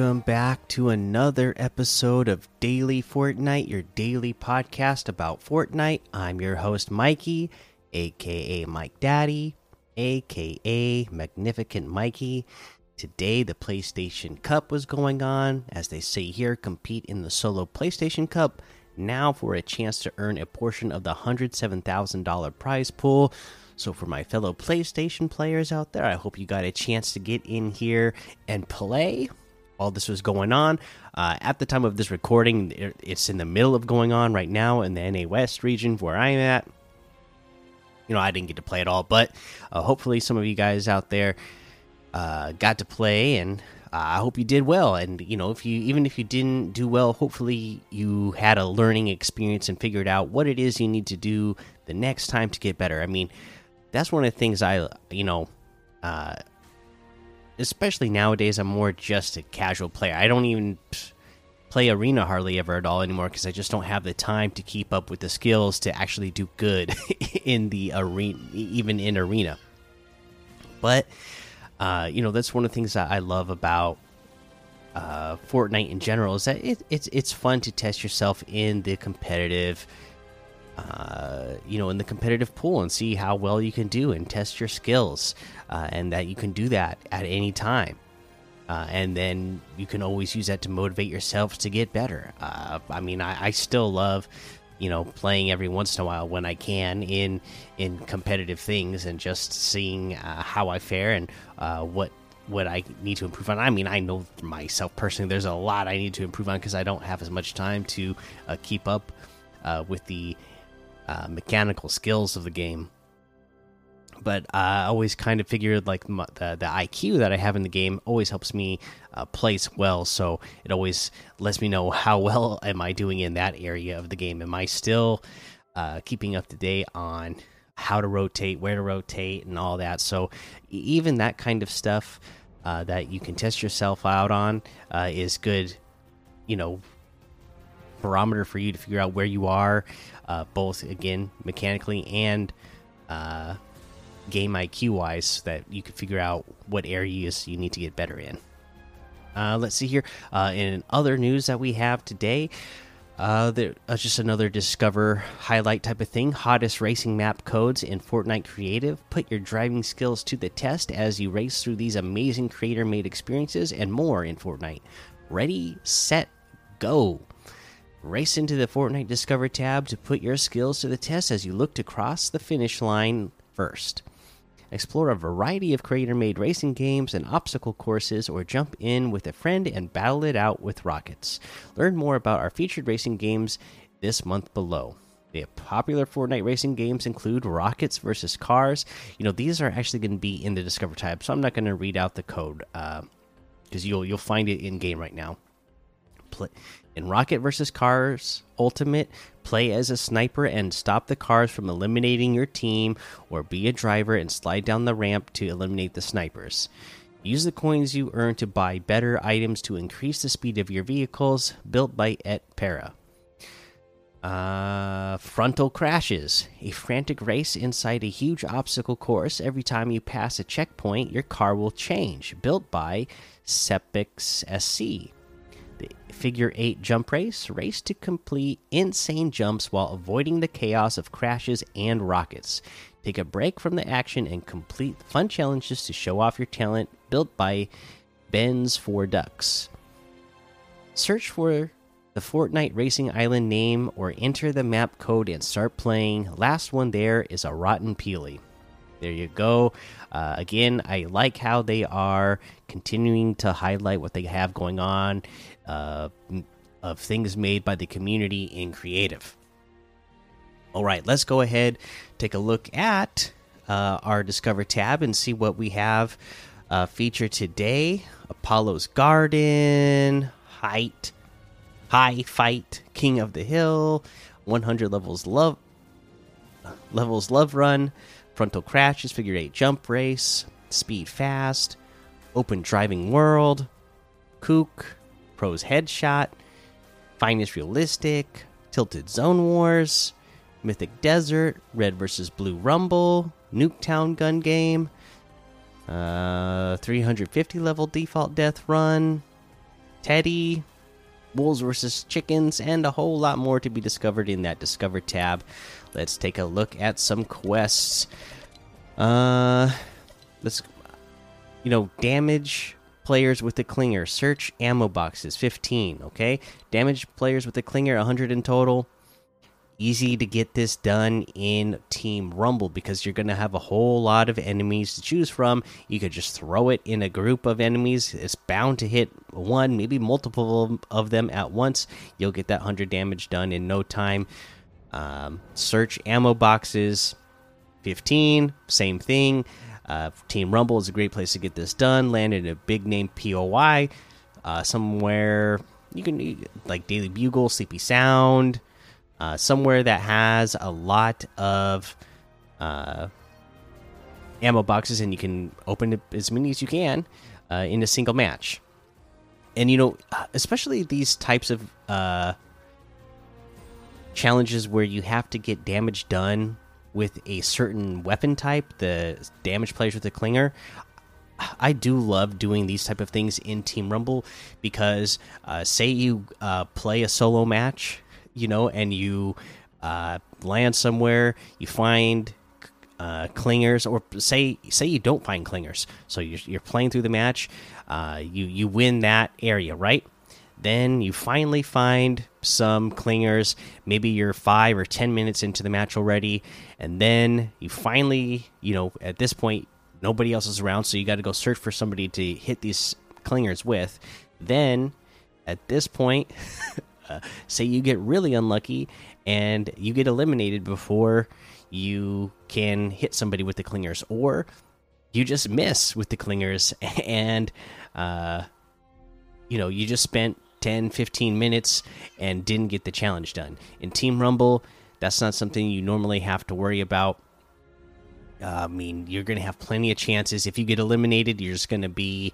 Welcome back to another episode of Daily Fortnite, your daily podcast about Fortnite. I'm your host, Mikey, aka Mike Daddy, aka Magnificent Mikey. Today, the PlayStation Cup was going on. As they say here, compete in the solo PlayStation Cup now for a chance to earn a portion of the $107,000 prize pool. So, for my fellow PlayStation players out there, I hope you got a chance to get in here and play while this was going on. Uh, at the time of this recording, it's in the middle of going on right now in the NA West region where I'm at. You know, I didn't get to play at all, but uh, hopefully, some of you guys out there uh, got to play, and uh, I hope you did well. And you know, if you even if you didn't do well, hopefully you had a learning experience and figured out what it is you need to do the next time to get better. I mean, that's one of the things I you know. Especially nowadays, I'm more just a casual player. I don't even play arena hardly ever at all anymore because I just don't have the time to keep up with the skills to actually do good in the arena, even in arena. But uh, you know, that's one of the things that I love about uh, Fortnite in general is that it, it's it's fun to test yourself in the competitive uh, you know, in the competitive pool and see how well you can do and test your skills, uh, and that you can do that at any time. Uh, and then you can always use that to motivate yourself to get better. Uh, I mean, I, I, still love, you know, playing every once in a while when I can in in competitive things and just seeing uh, how I fare and uh, what what I need to improve on. I mean, I know myself personally, there's a lot I need to improve on because I don't have as much time to keep up with the uh, mechanical skills of the game. But I always kind of figured like the, the IQ that I have in the game always helps me uh, place well. So it always lets me know how well am I doing in that area of the game. Am I still uh, keeping up to date on how to rotate, where to rotate, and all that. So even that kind of stuff uh, that you can test yourself out on uh, is good. You know, barometer for you to figure out where you are, uh, both again mechanically and uh, game IQ wise, so that you can figure out what areas you need to get better in. Uh, let's see here. Uh, in other news that we have today, uh, there, uh, just another discover highlight type of thing. Hottest racing map codes in Fortnite Creative. Put your driving skills to the test as you race through these amazing creator made experiences and more in Fortnite. Ready, set, go. Race into the Fortnite Discover tab to put your skills to the test as you look to cross the finish line first. Explore a variety of creator made racing games and obstacle courses, or jump in with a friend and battle it out with rockets. Learn more about our featured racing games this month below. The popular Fortnite racing games include Rockets versus Cars. You know these are actually going to be in the Discover tab, so I'm not going to read out the code because uh, you'll you'll find it in game right now. Play in Rocket vs. Cars Ultimate, play as a sniper and stop the cars from eliminating your team, or be a driver and slide down the ramp to eliminate the snipers. Use the coins you earn to buy better items to increase the speed of your vehicles, built by Et Para. Uh, frontal crashes. A frantic race inside a huge obstacle course. Every time you pass a checkpoint, your car will change. Built by Sepix SC figure eight jump race. Race to complete insane jumps while avoiding the chaos of crashes and rockets. Take a break from the action and complete fun challenges to show off your talent. Built by Ben's for Ducks. Search for the Fortnite Racing Island name or enter the map code and start playing. Last one there is a Rotten Peely. There you go. Uh, again, I like how they are continuing to highlight what they have going on uh, of things made by the community in creative. All right, let's go ahead take a look at uh, our Discover tab and see what we have uh, featured today. Apollo's Garden, Height, High Fight, King of the Hill, 100 levels love levels love run, frontal crashes, figure eight jump race, speed fast, open driving world, kook, pros headshot, finest realistic, tilted zone wars, mythic desert, red versus blue rumble, nuketown gun game, uh, 350 level default death run, Teddy, wolves versus chickens, and a whole lot more to be discovered in that Discover tab. Let's take a look at some quests. Uh, let's, you know, damage players with the clinger. Search ammo boxes, 15. Okay, damage players with the clinger, 100 in total easy to get this done in Team Rumble because you're going to have a whole lot of enemies to choose from. You could just throw it in a group of enemies. It's bound to hit one, maybe multiple of them at once. You'll get that 100 damage done in no time. Um, search ammo boxes 15, same thing. Uh, Team Rumble is a great place to get this done. Land in a big name POI uh, somewhere. You can like Daily Bugle, Sleepy Sound, uh, somewhere that has a lot of uh, ammo boxes, and you can open as many as you can uh, in a single match. And you know, especially these types of uh, challenges where you have to get damage done with a certain weapon type, the damage players with the clinger. I do love doing these type of things in Team Rumble because, uh, say you uh, play a solo match you know, and you uh, land somewhere, you find uh, clingers, or say say you don't find clingers, so you're, you're playing through the match, uh, you you win that area, right? Then you finally find some clingers. Maybe you're five or ten minutes into the match already, and then you finally, you know, at this point, nobody else is around, so you got to go search for somebody to hit these clingers with. Then, at this point, uh, say you get really unlucky and you get eliminated before you can hit somebody with the clingers, or you just miss with the clingers and uh, you know you just spent 10 15 minutes and didn't get the challenge done. In team rumble that's not something you normally have to worry about. Uh, i mean you're gonna have plenty of chances. If you get eliminated you're just gonna be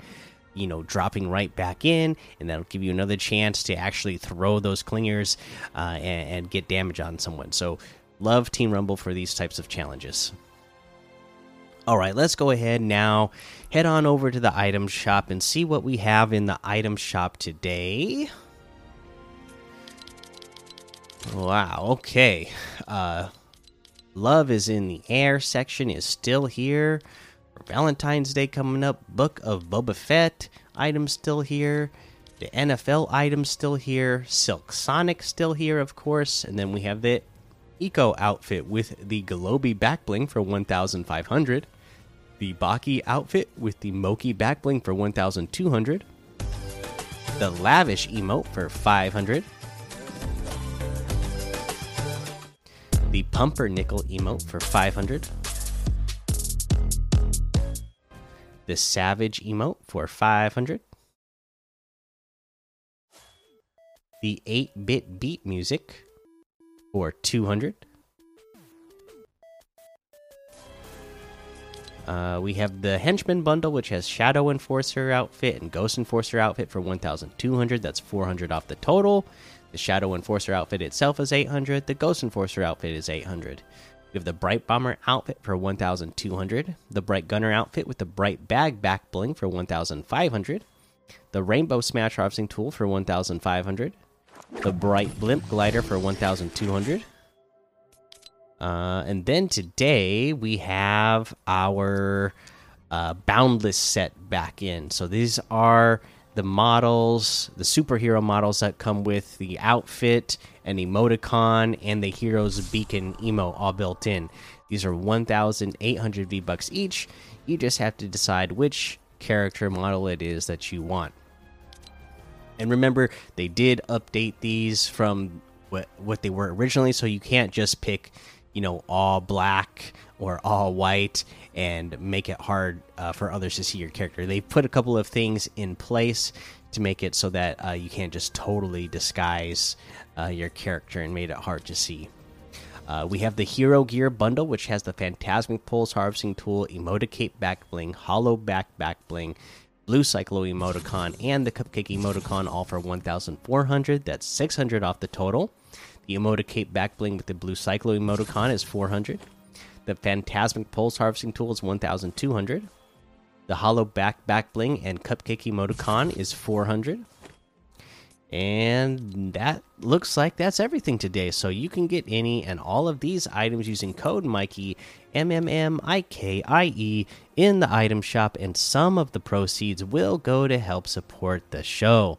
you know dropping right back in and that'll give you another chance to actually throw those clingers uh, and, and get damage on someone. So love team rumble for these types of challenges all right let's go ahead now head on over to the item shop and see what we have in the item shop today wow okay uh love is in the air section is still here Valentine's Day coming up. Book of Boba Fett items still here. The NFL items still here. Silk Sonic still here, of course. And then we have the Eco outfit with the Globy back bling for 1,500. The Baki outfit with the Moki back bling for 1,200. The Lavish emote for 500. The Pumpernickel emote for 500 the Savage emote for 500. The 8 bit beat music for 200. Uh, we have the Henchman bundle, which has Shadow Enforcer outfit and Ghost Enforcer outfit for 1,200. That's 400 off the total. The Shadow Enforcer outfit itself is 800. The Ghost Enforcer outfit is 800. We have the Bright Bomber outfit for 1,200. The Bright Gunner outfit with the Bright Bag back bling for 1,500. The Rainbow Smash harvesting tool for 1,500. The Bright Blimp glider for 1,200. Uh, and then today we have our uh, Boundless set back in. So these are the models, the superhero models that come with the outfit and emoticon and the hero's beacon emo all built in. These are 1,800 V bucks each. You just have to decide which character model it is that you want. And remember, they did update these from what what they were originally, so you can't just pick, you know, all black or all white and make it hard uh, for others to see your character. They put a couple of things in place to make it so that uh, you can't just totally disguise uh, your character and made it hard to see. Uh, we have the Hero Gear bundle, which has the Phantasmic Pulse Harvesting Tool, Emoticape Back Bling, Hollow Back Back Bling, Blue Cyclo Emoticon, and the Cupcake Emoticon, all for 1,400. That's 600 off the total. The Emoticape Back Bling with the Blue Cyclo Emoticon is 400. The Phantasmic Pulse Harvesting Tool is 1,200. The Hollow Back Back Bling and Cupcake Emoticon is 400. And that looks like that's everything today. So you can get any and all of these items using code Mikey M M M I K I E in the item shop, and some of the proceeds will go to help support the show.